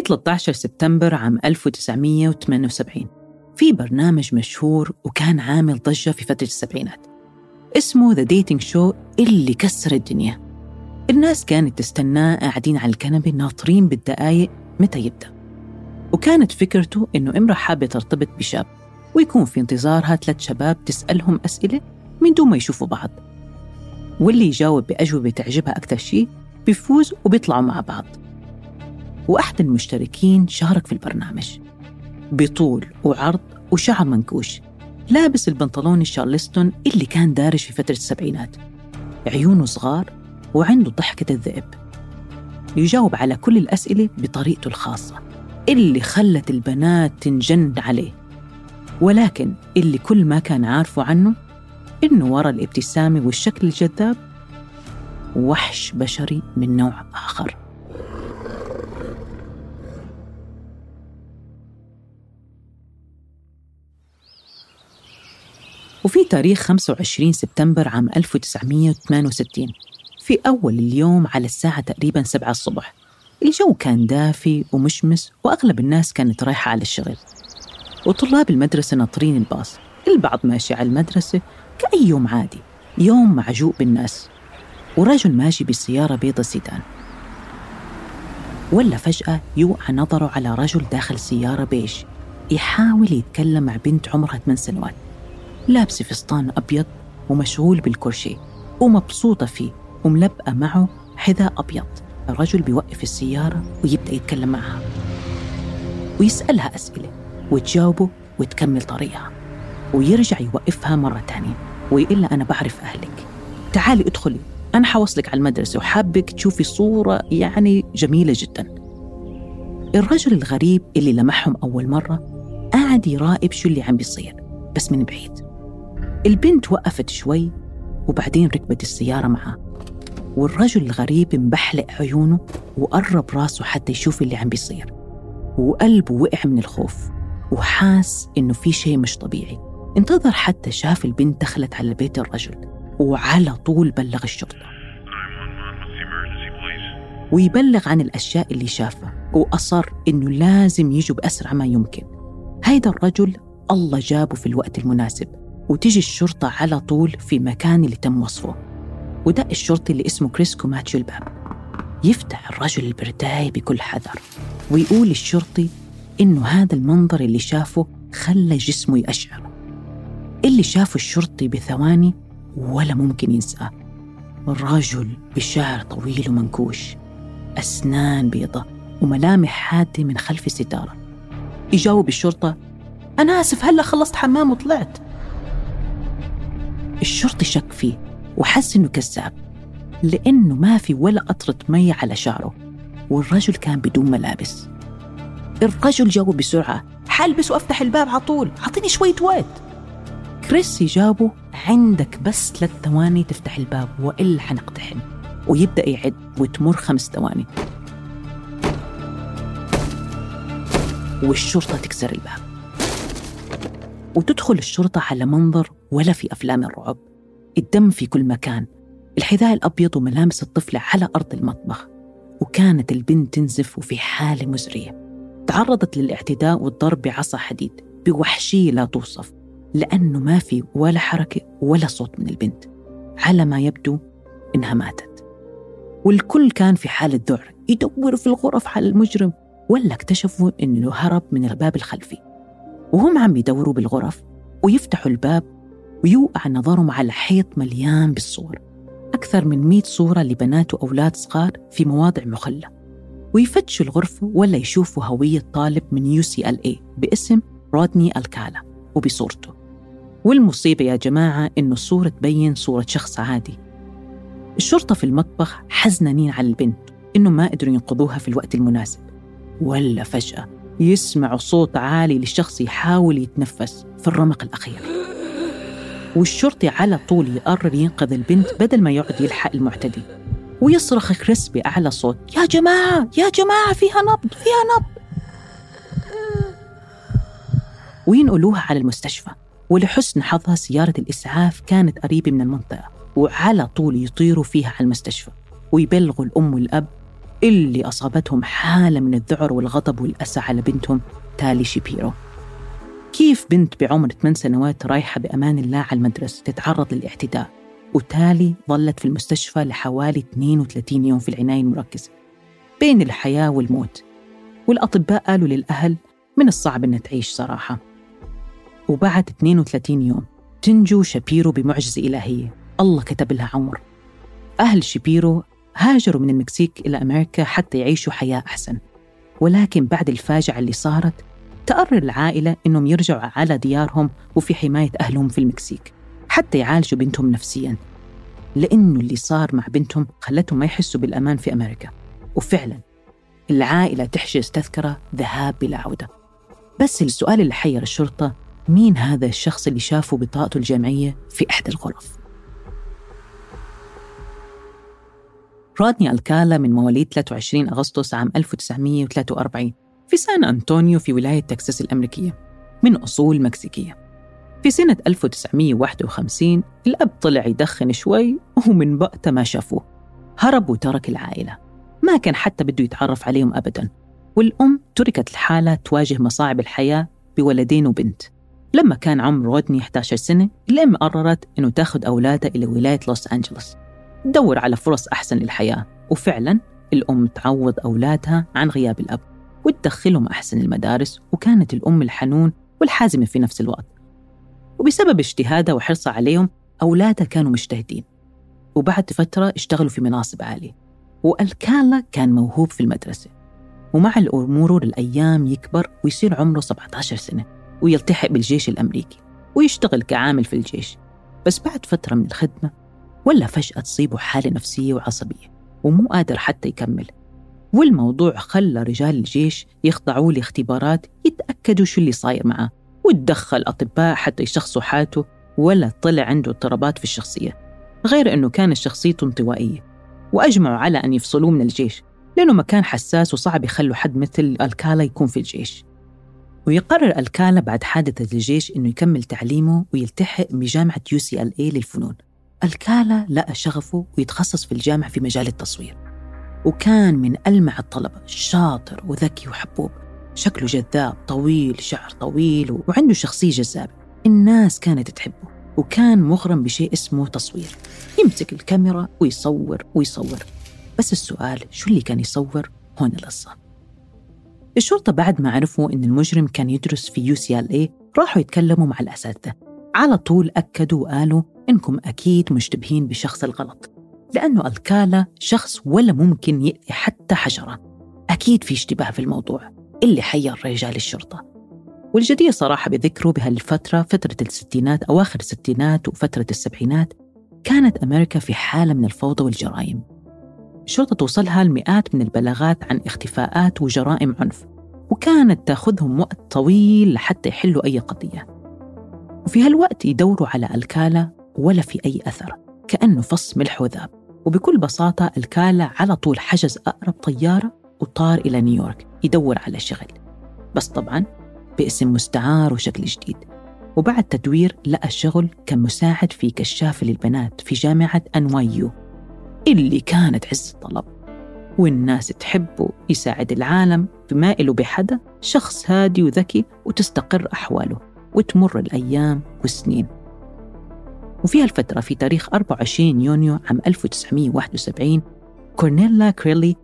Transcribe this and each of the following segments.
في 13 سبتمبر عام 1978 في برنامج مشهور وكان عامل ضجة في فترة السبعينات. اسمه The Dating Show اللي كسر الدنيا. الناس كانت تستناه قاعدين على الكنبة ناطرين بالدقايق متى يبدأ. وكانت فكرته إنه امرأة حابة ترتبط بشاب ويكون في انتظارها ثلاث شباب تسألهم أسئلة من دون ما يشوفوا بعض. واللي يجاوب بأجوبة تعجبها أكثر شيء بيفوز وبيطلعوا مع بعض. وأحد المشتركين شارك في البرنامج. بطول وعرض وشعر منكوش. لابس البنطلون الشارلستون اللي كان دارج في فترة السبعينات. عيونه صغار وعنده ضحكة الذئب. يجاوب على كل الأسئلة بطريقته الخاصة. اللي خلت البنات تنجن عليه. ولكن اللي كل ما كان عارفه عنه إنه ورا الابتسامة والشكل الجذاب وحش بشري من نوع آخر. وفي تاريخ 25 سبتمبر عام 1968 في أول اليوم على الساعة تقريبا 7 الصبح الجو كان دافي ومشمس وأغلب الناس كانت رايحة على الشغل. وطلاب المدرسة ناطرين الباص البعض ماشي على المدرسة كأي يوم عادي يوم معجوق بالناس. ورجل ماشي بالسيارة بيضة سيدان ولا فجأة يوقع نظره على رجل داخل سيارة بيج يحاول يتكلم مع بنت عمرها 8 سنوات. لابسة فستان أبيض ومشغول بالكرشي ومبسوطة فيه وملبقة معه حذاء أبيض. الرجل بيوقف السيارة ويبدأ يتكلم معها ويسألها أسئلة وتجاوبه وتكمل طريقها ويرجع يوقفها مرة تانية ويقول أنا بعرف أهلك. تعالي ادخلي أنا حوصلك على المدرسة وحابك تشوفي صورة يعني جميلة جدا. الرجل الغريب اللي لمحهم أول مرة قاعد يراقب شو اللي عم بيصير بس من بعيد. البنت وقفت شوي وبعدين ركبت السيارة معاه. والرجل الغريب مبحلق عيونه وقرب راسه حتى يشوف اللي عم بيصير. وقلبه وقع من الخوف وحاس إنه في شيء مش طبيعي. انتظر حتى شاف البنت دخلت على بيت الرجل وعلى طول بلغ الشرطة. ويبلغ عن الأشياء اللي شافها وأصر إنه لازم يجوا بأسرع ما يمكن. هيدا الرجل الله جابه في الوقت المناسب. وتجي الشرطة على طول في مكان اللي تم وصفه ودق الشرطي اللي اسمه كريسكو ماتشو الباب. يفتح الرجل البرداي بكل حذر ويقول الشرطي إنه هذا المنظر اللي شافه خلى جسمه يقشعر. اللي شافه الشرطي بثواني ولا ممكن ينساه. رجل بشعر طويل ومنكوش أسنان بيضة وملامح حادة من خلف الستارة. يجاوب الشرطة أنا آسف هلأ خلصت حمام وطلعت. الشرطي شك فيه وحس إنه كذاب لأنه ما في ولا قطرة مي على شعره والرجل كان بدون ملابس. الرجل جاوب بسرعة حلبس وأفتح الباب على طول أعطيني شوية وقت. كريس يجاوبه عندك بس ثلاث ثواني تفتح الباب وإلا حنقتحم ويبدأ يعد وتمر خمس ثواني. والشرطة تكسر الباب. وتدخل الشرطة على منظر ولا في أفلام الرعب. الدم في كل مكان. الحذاء الأبيض وملامس الطفلة على أرض المطبخ. وكانت البنت تنزف وفي حالة مزرية. تعرضت للاعتداء والضرب بعصا حديد. بوحشية لا توصف. لأنه ما في ولا حركة ولا صوت من البنت. على ما يبدو إنها ماتت. والكل كان في حالة ذعر. يدوروا في الغرف على المجرم. ولا اكتشفوا إنه هرب من الباب الخلفي. وهم عم يدوروا بالغرف ويفتحوا الباب ويوقع نظرهم على حيط مليان بالصور. أكثر من مئة صورة لبنات وأولاد صغار في مواضع مخلة. ويفتشوا الغرفة ولا يشوفوا هوية طالب من UCLA باسم رودني الكالا وبصورته. والمصيبة يا جماعة إنه الصورة تبين صورة شخص عادي. الشرطة في المطبخ حزنانين على البنت إنه ما قدروا ينقذوها في الوقت المناسب. ولا فجأة يسمعوا صوت عالي لشخص يحاول يتنفس في الرمق الأخير. والشرطي على طول يقرر ينقذ البنت بدل ما يقعد يلحق المعتدي. ويصرخ كريس بأعلى صوت يا جماعة يا جماعة فيها نبض فيها نبض. وينقلوها على المستشفى. ولحسن حظها سيارة الإسعاف كانت قريبة من المنطقة وعلى طول يطيروا فيها على المستشفى. ويبلغوا الأم والأب اللي أصابتهم حالة من الذعر والغضب والأسى على بنتهم تالي شيبيرو. كيف بنت بعمر 8 سنوات رايحة بأمان الله على المدرسة تتعرض للاعتداء؟ وتالي ظلت في المستشفى لحوالي 32 يوم في العناية المركزة بين الحياة والموت. والأطباء قالوا للأهل من الصعب أن تعيش صراحة. وبعد 32 يوم تنجو شابيرو بمعجزة إلهية. الله كتب لها عمر. أهل شابيرو هاجروا من المكسيك إلى أمريكا حتى يعيشوا حياة أحسن. ولكن بعد الفاجعة اللي صارت تقرر العائلة إنهم يرجعوا على ديارهم وفي حماية أهلهم في المكسيك حتى يعالجوا بنتهم نفسياً. لأنه اللي صار مع بنتهم خلتهم ما يحسوا بالأمان في أمريكا. وفعلاً العائلة تحجز تذكرة ذهاب بلا عودة. بس السؤال اللي حير الشرطة مين هذا الشخص اللي شافه بطاقته الجامعية في إحدى الغرف؟ رادني ألكالا من مواليد 23 أغسطس عام 1943 في سان أنطونيو في ولاية تكساس الأمريكية من أصول مكسيكية. في سنة 1951 الأب طلع يدخن شوي ومن وقتها ما شافوه. هرب وترك العائلة. ما كان حتى بده يتعرف عليهم أبدا. والأم تركت الحالة تواجه مصاعب الحياة بولدين وبنت. لما كان عمر رودني 11 سنة الأم قررت إنه تاخذ أولادها إلى ولاية لوس أنجلوس. تدور على فرص أحسن للحياة. وفعلا الأم تعوض أولادها عن غياب الأب وتدخلهم أحسن المدارس وكانت الأم الحنون والحازمة في نفس الوقت. وبسبب اجتهادها وحرصها عليهم أولادها كانوا مجتهدين. وبعد فترة اشتغلوا في مناصب عالية. وألكالا كان موهوب في المدرسة. ومع مرور الأيام يكبر ويصير عمره 17 سنة ويلتحق بالجيش الأمريكي ويشتغل كعامل في الجيش. بس بعد فترة من الخدمة ولا فجأة تصيبه حالة نفسية وعصبية ومو قادر حتى يكمل. والموضوع خلى رجال الجيش يخضعوا لاختبارات يتأكدوا شو اللي صاير معه وتدخل أطباء حتى يشخصوا حالته ولا طلع عنده اضطرابات في الشخصية غير أنه كانت شخصيته انطوائية. وأجمعوا على أن يفصلوه من الجيش لأنه مكان حساس وصعب يخلوا حد مثل الكالا يكون في الجيش. ويقرر ألكالا بعد حادثة الجيش أنه يكمل تعليمه ويلتحق بجامعة UCLA للفنون. الكالا لقى شغفه ويتخصص في الجامعة في مجال التصوير وكان من ألمع الطلبة شاطر وذكي وحبوب شكله جذاب طويل شعر طويل وعنده شخصية جذابة الناس كانت تحبه وكان مغرم بشيء اسمه تصوير يمسك الكاميرا ويصور ويصور. بس السؤال شو اللي كان يصور هون القصة؟ الشرطة بعد ما عرفوا إن المجرم كان يدرس في UCLA راحوا يتكلموا مع الأساتذة. على طول أكدوا وقالوا إنكم أكيد مشتبهين بشخص الغلط لأنه الكالا شخص ولا ممكن يأذي حتى حشرة أكيد في اشتباه في الموضوع اللي حير رجال الشرطة. والجدير صراحة بذكره بهالفترة فترة الستينات أواخر الستينات وفترة السبعينات كانت أمريكا في حالة من الفوضى والجرائم. الشرطة توصلها المئات من البلاغات عن اختفاءات وجرائم عنف وكانت تأخذهم وقت طويل لحتى يحلوا أي قضية. وفي هالوقت يدوروا على الكالة ولا في أي أثر كأنه فص ملح وذاب وبكل بساطة الكالة على طول حجز أقرب طيارة وطار إلى نيويورك يدور على شغل. بس طبعا باسم مستعار وشكل جديد. وبعد تدوير لقى شغل كمساعد في كشاف للبنات في جامعة أنوايو اللي كانت عز الطلب. والناس تحبه يساعد العالم بما إله بحدا شخص هادي وذكي وتستقر أحواله. وتمر الأيام والسنين. وفي هالفترة في تاريخ 24 يونيو عام 1971 كورنيلا كريلي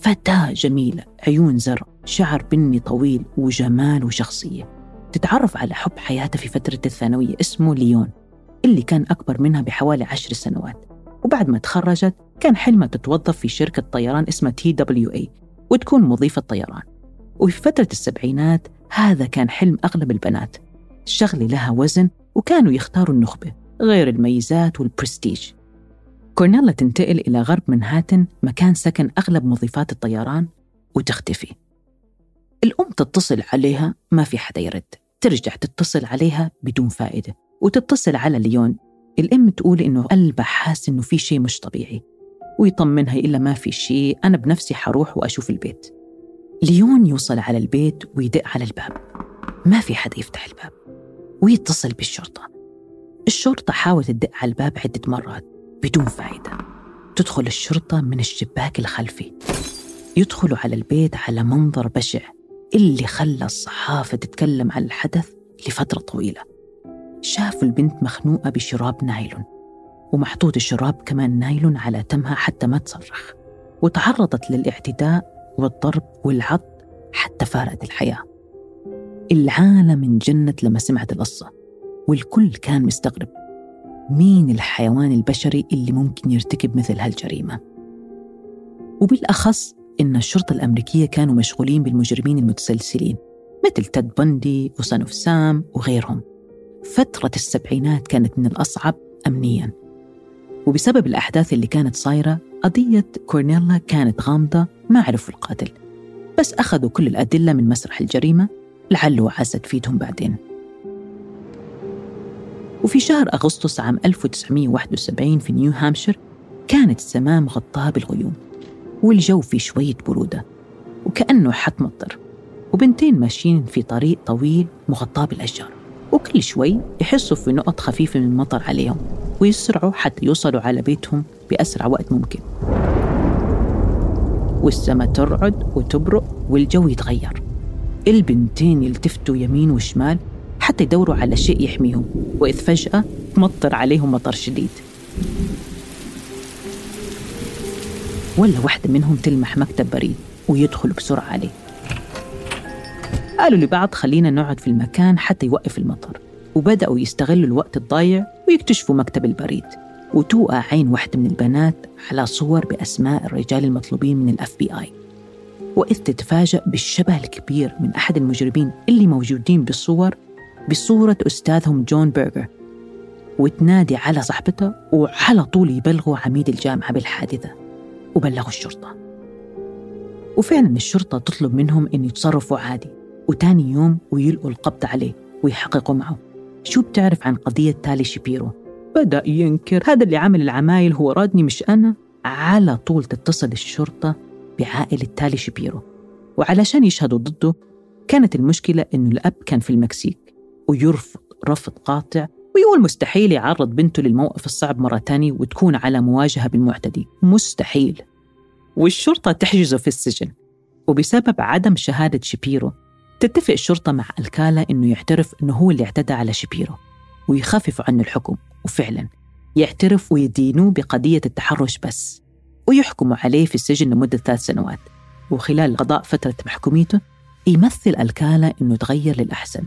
فتاة جميلة عيون زرق شعر بني طويل وجمال وشخصية. تتعرف على حب حياتها في فترة الثانوية اسمه ليون اللي كان أكبر منها بحوالي عشر سنوات. وبعد ما تخرجت كان حلمها تتوظف في شركة طيران اسمها TWA وتكون مضيفة طيران. وفي فترة السبعينات هذا كان حلم أغلب البنات. شغلة لها وزن وكانوا يختاروا النخبة غير الميزات والبرستيج. كورنيلا تنتقل إلى غرب منهاتن مكان سكن أغلب مضيفات الطيران وتختفي. الأم تتصل عليها ما في حدا يرد. ترجع تتصل عليها بدون فائدة وتتصل على ليون. الأم تقول إنه قلبها حاس إنه في شيء مش طبيعي ويطمنها لا ما في شيء أنا بنفسي حروح وأشوف البيت. ليون يوصل على البيت ويدق على الباب. ما في حدا يفتح الباب. ويتصل بالشرطة. الشرطة حاولت تدق على الباب عدة مرات بدون فائدة تدخل الشرطة من الشباك الخلفي. يدخلوا على البيت على منظر بشع اللي خلى الصحافة تتكلم عن الحدث لفترة طويلة. شافوا البنت مخنوقة بشراب نايلون ومحطوط الشراب كمان نايلون على تمها حتى ما تصرخ. وتعرضت للاعتداء والضرب والعض حتى فارقت الحياة. العالم انجنت لما سمعت القصة والكل كان مستغرب. مين الحيوان البشري اللي ممكن يرتكب مثل هالجريمة؟ وبالأخص إن الشرطة الأمريكية كانوا مشغولين بالمجرمين المتسلسلين مثل تيد بندي وسان أوف سام وغيرهم. فترة السبعينات كانت من الأصعب أمنياً. وبسبب الأحداث اللي كانت صايرة قضية كورنيلا كانت غامضة ما عرفوا القاتل. بس أخذوا كل الأدلة من مسرح الجريمة لعله وعسى تفيدهم بعدين. وفي شهر أغسطس عام 1971 في نيو هامشير كانت السماء مغطاة بالغيوم والجو في شوية برودة وكأنه حتمطر وبنتين ماشيين في طريق طويل مغطاة بالأشجار وكل شوي يحسوا في نقط خفيفة من المطر عليهم ويسرعوا حتى يوصلوا على بيتهم بأسرع وقت ممكن. والسماء ترعد وتبرق والجو يتغير. البنتين يلتفتوا يمين وشمال حتى يدوروا على شيء يحميهم وإذ فجأة مطر عليهم مطر شديد. ولا واحدة منهم تلمح مكتب بريد ويدخلوا بسرعة عليه. قالوا لبعض خلينا نقعد في المكان حتى يوقف المطر. وبدأوا يستغلوا الوقت الضايع ويكتشفوا مكتب البريد. وتوقع عين واحدة من البنات على صور بأسماء الرجال المطلوبين من ال FBI وإذ تتفاجأ بالشبه الكبير من أحد المجرمين اللي موجودين بالصور بصورة أستاذهم جون بيرجر وتنادي على صاحبته وعلى طول يبلغوا عميد الجامعة بالحادثة وبلغوا الشرطة. وفعلا الشرطة تطلب منهم أن يتصرفوا عادي وتاني يوم ويلقوا القبض عليه ويحققوا معه. شو بتعرف عن قضية تالي شبيرو؟ بدأ ينكر هذا اللي عمل العمايل هو رادني مش أنا؟ على طول تتصل الشرطة بعائلة تالي شبيرو وعلشان يشهدوا ضده كانت المشكلة إنه الأب كان في المكسيك ويرفض رفض قاطع ويقول مستحيل يعرض بنته للموقف الصعب مرة تانية وتكون على مواجهة بالمعتدي. مستحيل. والشرطة تحجزه في السجن. وبسبب عدم شهادة شبيرو تتفق الشرطة مع الكالا إنه يعترف إنه هو اللي اعتدى على شبيرو ويخففوا عنه الحكم. وفعلا يعترف ويدينوه بقضية التحرش بس. ويحكموا عليه في السجن لمدة ثلاث سنوات. وخلال قضاء فترة محكوميته يمثل الكالا إنه تغير للأحسن.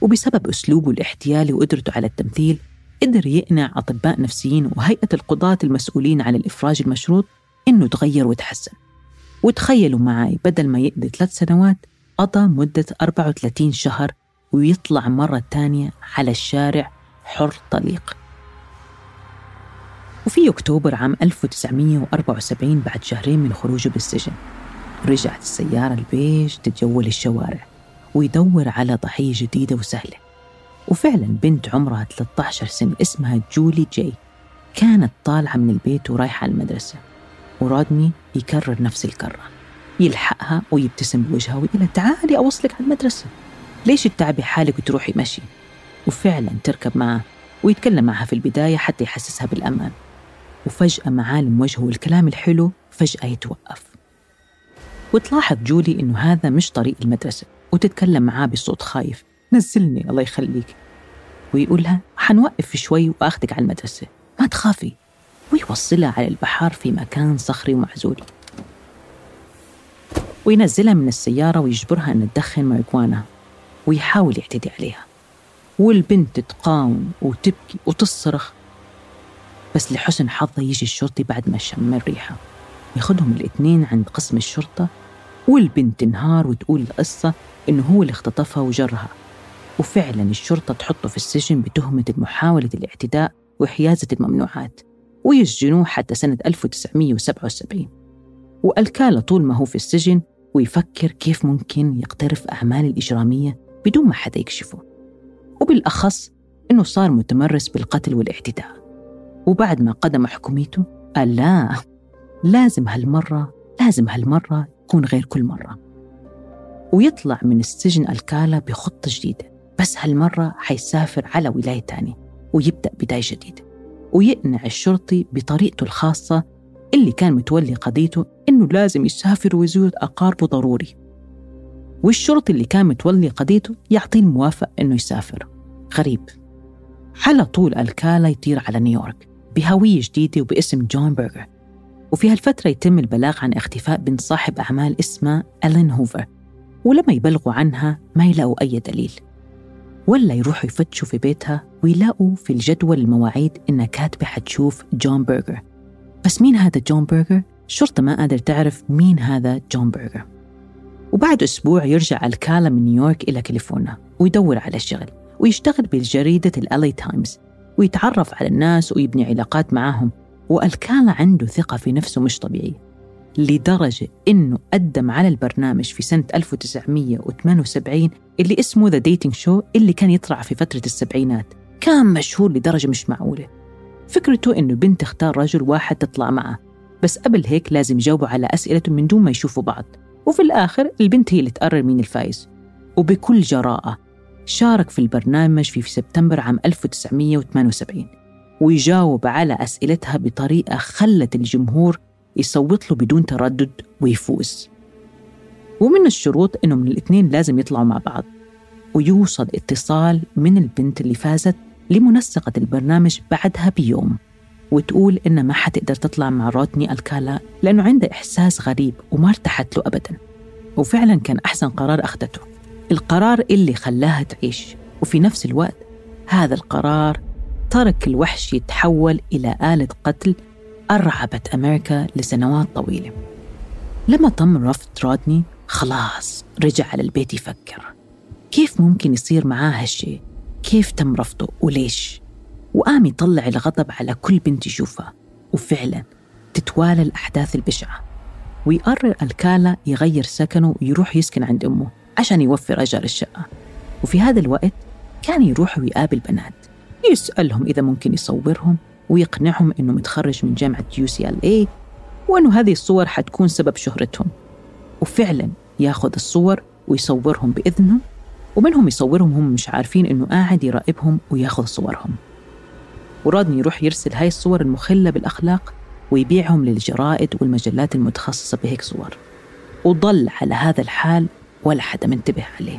وبسبب أسلوبه الاحتيالي وقدرته على التمثيل قدر يقنع أطباء نفسيين وهيئة القضاة المسؤولين عن الإفراج المشروط إنه تغير وتحسن وتخيلوا معي بدل ما يقضي ثلاث سنوات قضى مدة 34 شهر ويطلع مرة تانية على الشارع حر طليق. وفي أكتوبر عام 1974 بعد شهرين من خروجه بالسجن. رجعت السيارة البيج تتجول الشوارع ويدور على ضحية جديدة وسهلة. وفعلا بنت عمرها 13 سنة اسمها جولي جاي. كانت طالعة من البيت ورايحة المدرسة. ورادني يكرر نفس الكرة يلحقها ويبتسم بوجهها ويقول تعالي أوصلك على المدرسة. ليش تتعبي حالك وتروحي مشي؟ وفعلا تركب معه ويتكلم معها في البداية حتى يحسسها بالأمان. وفجأة معالم وجهه والكلام الحلو فجأة يتوقف. وتلاحظ جولي إنه هذا مش طريق المدرسة وتتكلم معاه بصوت خايف. نزلني الله يخليك. ويقول لها حنوقف شوي وأخذك على المدرسة ما تخافي. ويوصلها على البحر في مكان صخري ومعزول. وينزلها من السيارة ويجبرها أن تدخن ماريجوانا ويحاول يعتدي عليها. والبنت تقاوم وتبكي وتصرخ. بس لحسن حظها يجي الشرطي بعد ما شم الريحة. ياخدهم الاثنين عند قسم الشرطة والبنت تنهار وتقول القصة إنه هو اللي اختطفها وجرها. وفعلا الشرطة تحطه في السجن بتهمة محاولة الاعتداء وحيازة الممنوعات ويسجنوه حتى سنة 1977 والكالا طول ما هو في السجن ويفكر كيف ممكن يقترف أعمال الإجرامية بدون ما حدا يكشفه. وبالأخص إنه صار متمرس بالقتل والاعتداء. وبعد ما قدم حكوميته قال لا لازم هالمرة لازم هالمرة يكون غير كل مرة. ويطلع من السجن الكالا بخطة جديدة بس هالمرة حيسافر على ولاية تانية ويبدأ بداية جديدة. ويقنع الشرطي بطريقته الخاصة اللي كان متولي قضيته إنه لازم يسافر ويزور أقاربه ضروري. والشرطي اللي كان متولي قضيته يعطيه الموافق إنه يسافر. غريب. على طول الكالا يطير على نيويورك. بهوية جديدة وباسم جون بيرجر وفي هالفترة يتم البلاغ عن اختفاء بنت صاحب أعمال اسمها ألين هوفر. ولما يبلغوا عنها ما يلاقوا أي دليل. ولا يروحوا يفتشوا في بيتها ويلاقوا في الجدول المواعيد إنها كاتبة حتشوف جون بيرجر بس مين هذا جون بيرجر؟ الشرطة ما قادر تعرف مين هذا جون بيرجر وبعد أسبوع يرجع الكالا من نيويورك إلى كاليفورنيا ويدور على شغل ويشتغل بالجريدة ال LA Times ويتعرف على الناس ويبني علاقات معاهم. والكالا عنده ثقة في نفسه مش طبيعية لدرجة إنه قدم على البرنامج في سنة 1978 اللي اسمه The Dating Show اللي كان يطلع في فترة السبعينات. كان مشهور لدرجة مش معقولة. فكرته إنه البنت تختار رجل واحد تطلع معه بس قبل هيك لازم يجاوبوا على أسئلته من دون ما يشوفوا بعض. وفي الآخر البنت هي اللي تقرر مين الفايز وبكل جراءة شارك في البرنامج في سبتمبر عام 1978 ويجاوب على أسئلتها بطريقة خلت الجمهور يصوت له بدون تردد ويفوز. ومن الشروط إنه من الاثنين لازم يطلعوا مع بعض. ويوصل اتصال من البنت اللي فازت لمنسقة البرنامج بعدها بيوم. وتقول إنها ما حتقدر تطلع مع روتني ألكالا لأنه عنده إحساس غريب وما ارتحت له أبدا. وفعلا كان أحسن قرار أخذته. القرار اللي خلاها تعيش. وفي نفس الوقت هذا القرار ترك الوحش يتحول إلى آلة قتل أرعبت أمريكا لسنوات طويلة. لما تم رفض رودني خلاص رجع على البيت يفكر. كيف ممكن يصير معاه هالشيء كيف تم رفضه؟ وليش؟ وقام يطلع الغضب على كل بنت يشوفها. وفعلا تتوالى الأحداث البشعة. ويقرر الكالا يغير سكنه ويروح يسكن عند أمه. عشان يوفر أجار الشقة. وفي هذا الوقت كان يروح ويقابل بنات. يسألهم إذا ممكن يصورهم ويقنعهم إنه متخرج من جامعة UCLA وإنه هذه الصور حتكون سبب شهرتهم. وفعلا ياخذ الصور ويصورهم بإذنه ومنهم يصورهم هم مش عارفين إنه قاعد يراقبهم وياخذ صورهم. ورادني يروح يرسل هاي الصور المخلة بالأخلاق ويبيعهم للجرائد والمجلات المتخصصة بهيك صور. وضل على هذا الحال ولا حدا منتبه عليه.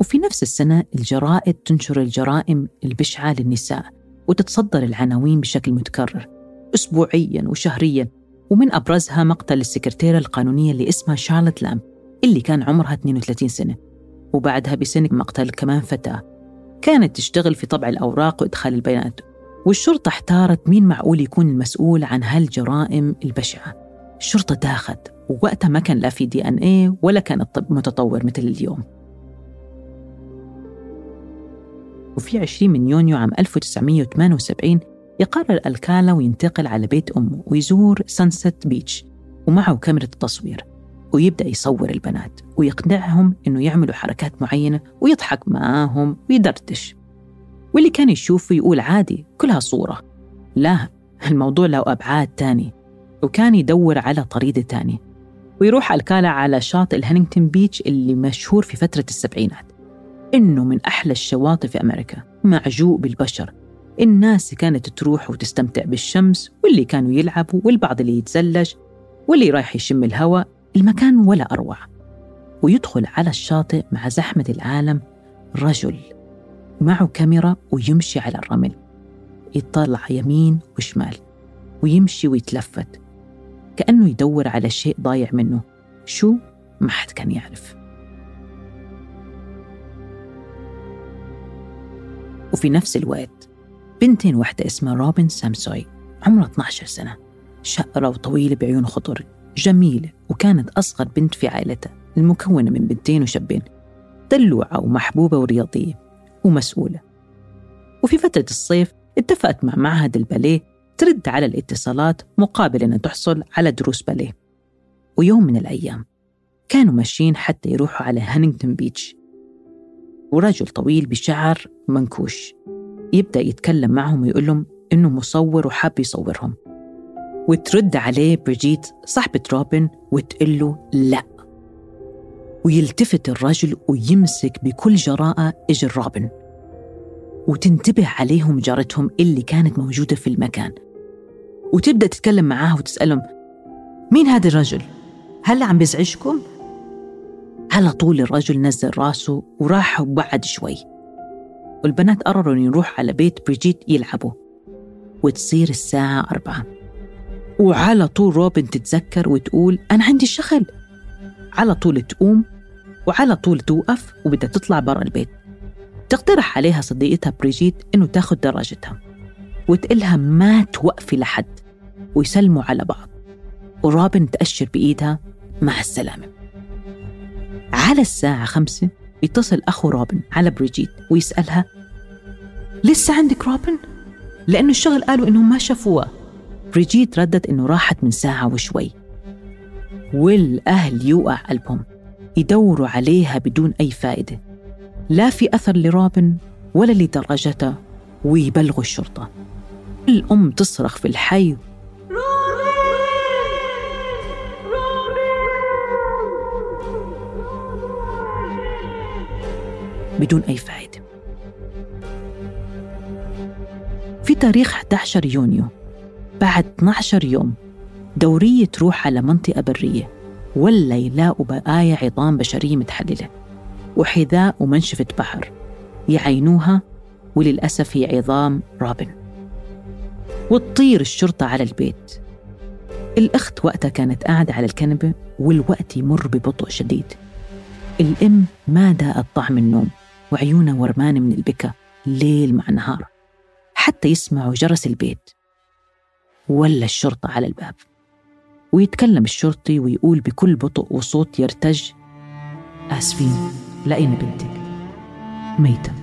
وفي نفس السنة الجرائد تنشر الجرائم البشعة للنساء وتتصدر العناوين بشكل متكرر أسبوعيا وشهريا ومن أبرزها مقتل السكرتيرة القانونية اللي اسمها شارلت لام اللي كان عمرها 32 سنة وبعدها بسنة مقتل كمان فتاة. كانت تشتغل في طبع الأوراق وإدخال البيانات والشرطة احتارت مين معقول يكون المسؤول عن هالجرائم البشعة. الشرطة داخت. ووقتها ما كان لا في DNA ولا كان الطب متطور مثل اليوم. وفي 20 من يونيو عام 1978 يقرر الكالا وينتقل على بيت أمه ويزور Sunset Beach ومعه كاميرا التصوير ويبدأ يصور البنات ويقنعهم إنه يعملوا حركات معينة ويضحك معاهم ويدردش. واللي كان يشوفه يقول عادي كلها صورة. لا الموضوع له أبعاد تاني وكان يدور على طريدة تانية. ويروح الكالا على شاطئ الهانينغتون بيتش اللي مشهور في فترة السبعينات. إنه من أحلى الشواطئ في أمريكا معجوق بالبشر. الناس كانت تروح وتستمتع بالشمس واللي كانوا يلعبوا والبعض اللي يتزلج واللي رايح يشم الهواء المكان ولا أروع. ويدخل على الشاطئ مع زحمة العالم رجل معه كاميرا ويمشي على الرمل. يطلع يمين وشمال ويمشي ويتلفت. كأنه يدور على شيء ضايع منه. شو؟ ما حد كان يعرف. وفي نفس الوقت بنتين واحدة اسمها روبن سامسوي عمرها 12 سنة. شقرة وطويلة بعيون خضر جميلة وكانت أصغر بنت في عائلتها المكونة من بنتين وشابين. دلوعة ومحبوبة ورياضية ومسؤولة. وفي فترة الصيف اتفقت مع معهد الباليه ترد على الاتصالات مقابل أن تحصل على دروس باليه. ويوم من الأيام كانوا ماشيين حتى يروحوا على هانينغتون بيتش. ورجل طويل بشعر منكوش يبدأ يتكلم معهم ويقول لهم إنه مصور وحاب يصورهم. وترد عليه بريجيت صاحبة روبن وتقول له لا. ويلتفت الرجل ويمسك بكل جراءة إجر روبن. وتنتبه عليهم جارتهم اللي كانت موجودة في المكان. وتبدأ تتكلم معاه وتسألهم مين هذا الرجل؟ هل عم بيزعجكم؟ على طول الرجل نزل راسه وراح وبعد شوي. والبنات قرروا أن يروحوا على بيت بريجيت يلعبوا وتصير الساعة أربعة. وعلى طول روبن تتذكر وتقول أنا عندي شغل. على طول تقوم وعلى طول توقف وبدها تطلع برا البيت. تقترح عليها صديقتها بريجيت إنه تاخذ دراجتها. وتقلها ما توقفي لحد. ويسلموا على بعض. وروبن تأشر بإيدها. مع السلامة. على الساعة خمسة يتصل أخو روبن على بريجيت ويسألها لسه عندك روبن؟ لأنه الشغل قالوا إنهم ما شافوها. بريجيت ردت إنه راحت من ساعة وشوي. والأهل يوقع قلبهم. يدوروا عليها بدون أي فائدة. لا في أثر لروبن ولا لدراجتها ويبلغوا الشرطة. الأم تصرخ في الحي. بدون أي فائدة في تاريخ 11 يونيو بعد 12 يوم دورية تروح على منطقة برية ولا يلاقوا بقايا عظام بشرية متحللة وحذاء ومنشفة بحر يعينوها وللأسف هي عظام رابن. وتطير الشرطة على البيت. الأخت وقتها كانت قاعدة على الكنبة والوقت يمر ببطء شديد. الأم ما داءت طعم النوم وعيونها ورمانة من البكا ليل مع نهار حتى يسمعوا جرس البيت. ولا الشرطة على الباب ويتكلم الشرطي ويقول بكل بطء وصوت يرتج آسفين لقينا بنتك؟ ميتة.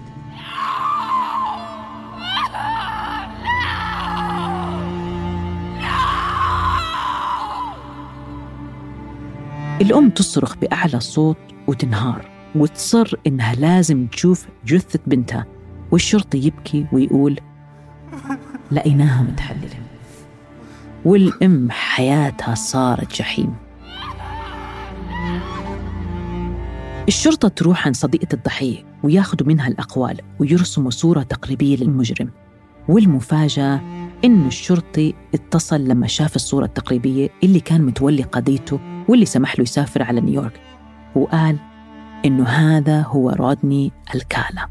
الأم تصرخ بأعلى صوت وتنهار وتصر إنها لازم تشوف جثة بنتها والشرطي يبكي ويقول لقيناها متحللة. والأم حياتها صارت جحيم. الشرطة تروح عن صديقة الضحية وياخذوا منها الأقوال ويرسموا صورة تقريبية للمجرم. والمفاجأة إن الشرطي اتصل لما شاف الصورة التقريبية اللي كان متولي قضيته واللي سمح له يسافر على نيويورك. وقال إنه هذا هو رودني الكالا.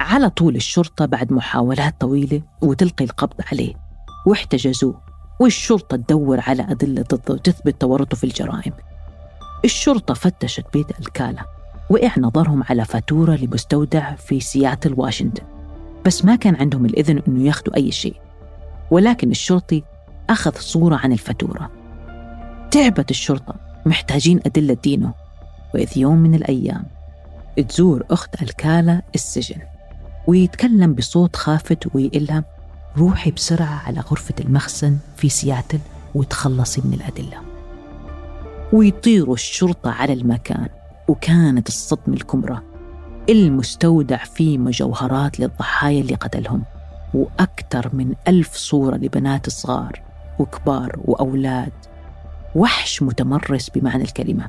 على طول الشرطة بعد محاولات طويلة وتلقي القبض عليه واحتجزوه والشرطة تدور على أدلة ضده وتثبت تورطه في الجرائم. الشرطة فتشت بيت الكالا وقع نظرهم على فاتورة لمستودع في سياتل واشنطن. بس ما كان عندهم الإذن أنه ياخذوا أي شيء. ولكن الشرطي أخذ صورة عن الفاتورة. تعبت الشرطة محتاجين أدلة دينه. وإذ يوم من الأيام تزور أخت الكالا السجن ويتكلم بصوت خافت ويقلها روحي بسرعة على غرفة المخزن في سياتل وتخلصي من الأدلة. ويطيروا الشرطة على المكان وكانت الصدمة الكبرى المستودع فيه مجوهرات للضحايا اللي قتلهم. وأكثر من ألف صورة لبنات صغار وكبار وأولاد. وحش متمرس بمعنى الكلمة.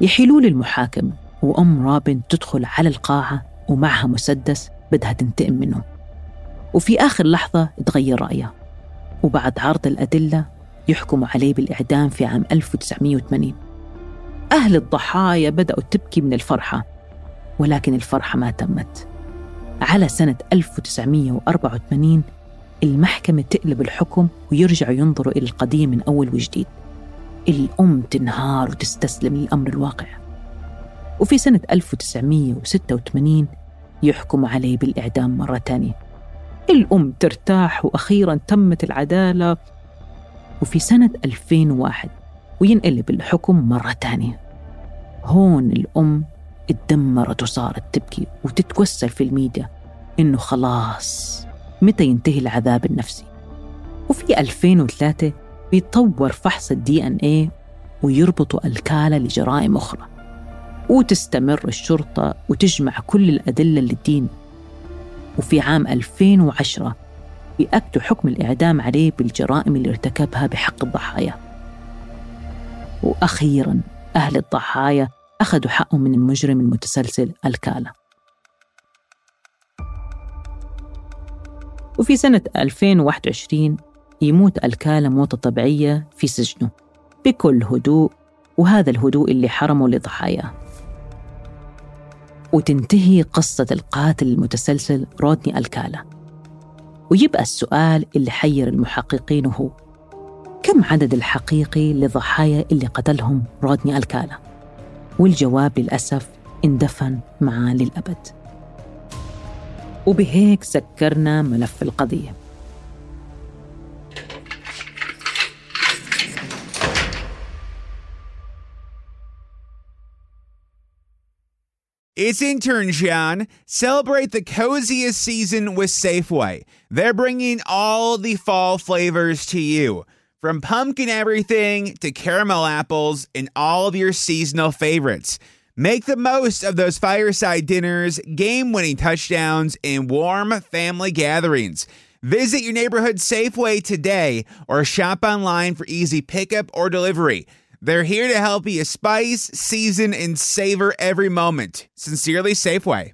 يحيلوا للمحاكم وأم رابن تدخل على القاعة ومعها مسدس بدها تنتقم منه. وفي آخر لحظة تغير رأيها. وبعد عرض الأدلة يحكموا عليه بالإعدام في عام 1980 أهل الضحايا بدأوا تبكي من الفرحة ولكن الفرحة ما تمت. على سنة 1984 المحكمة تقلب الحكم ويرجعوا ينظروا إلى القضية من أول وجديد. الأم تنهار وتستسلم للأمر الواقع. وفي سنة 1986 يحكم عليه بالإعدام مرة تانية الأم ترتاح وأخيرا تمت العدالة. وفي سنة 2001 وينقلب الحكم مرة تانية هون الأم اتدمرت وصارت تبكي وتتوسل في الميديا. إنه خلاص متى ينتهي العذاب النفسي؟ وفي 2003 بيتطور فحص الدي إن إيه ويربطوا الكالة لجرائم أخرى. وتستمر الشرطة وتجمع كل الأدلة للدين وفي عام 2010 بيأكدوا حكم الإعدام عليه بالجرائم اللي ارتكبها بحق الضحايا. وأخيراً أهل الضحايا أخذوا حقهم من المجرم المتسلسل الكالة. وفي سنة 2021 يموت الكالة موتة طبيعية في سجنه بكل هدوء وهذا الهدوء اللي حرمه لضحاياه. وتنتهي قصة القاتل المتسلسل رودني الكالا ويبقى السؤال اللي حير المحققين هو كم عدد الحقيقي لضحايا اللي قتلهم رودني الكالا والجواب للأسف اندفن معاه للأبد وبهيك سكرنا ملف القضية It's intern John. Celebrate the coziest season with Safeway. They're bringing all the fall flavors to you. From pumpkin everything to caramel apples and all of your seasonal favorites. Make the most of those fireside dinners, game winning touchdowns, and warm family gatherings. Visit your neighborhood Safeway today or shop online for easy pickup or delivery. They're here to help you spice, season, and savor every moment. Sincerely, Safeway.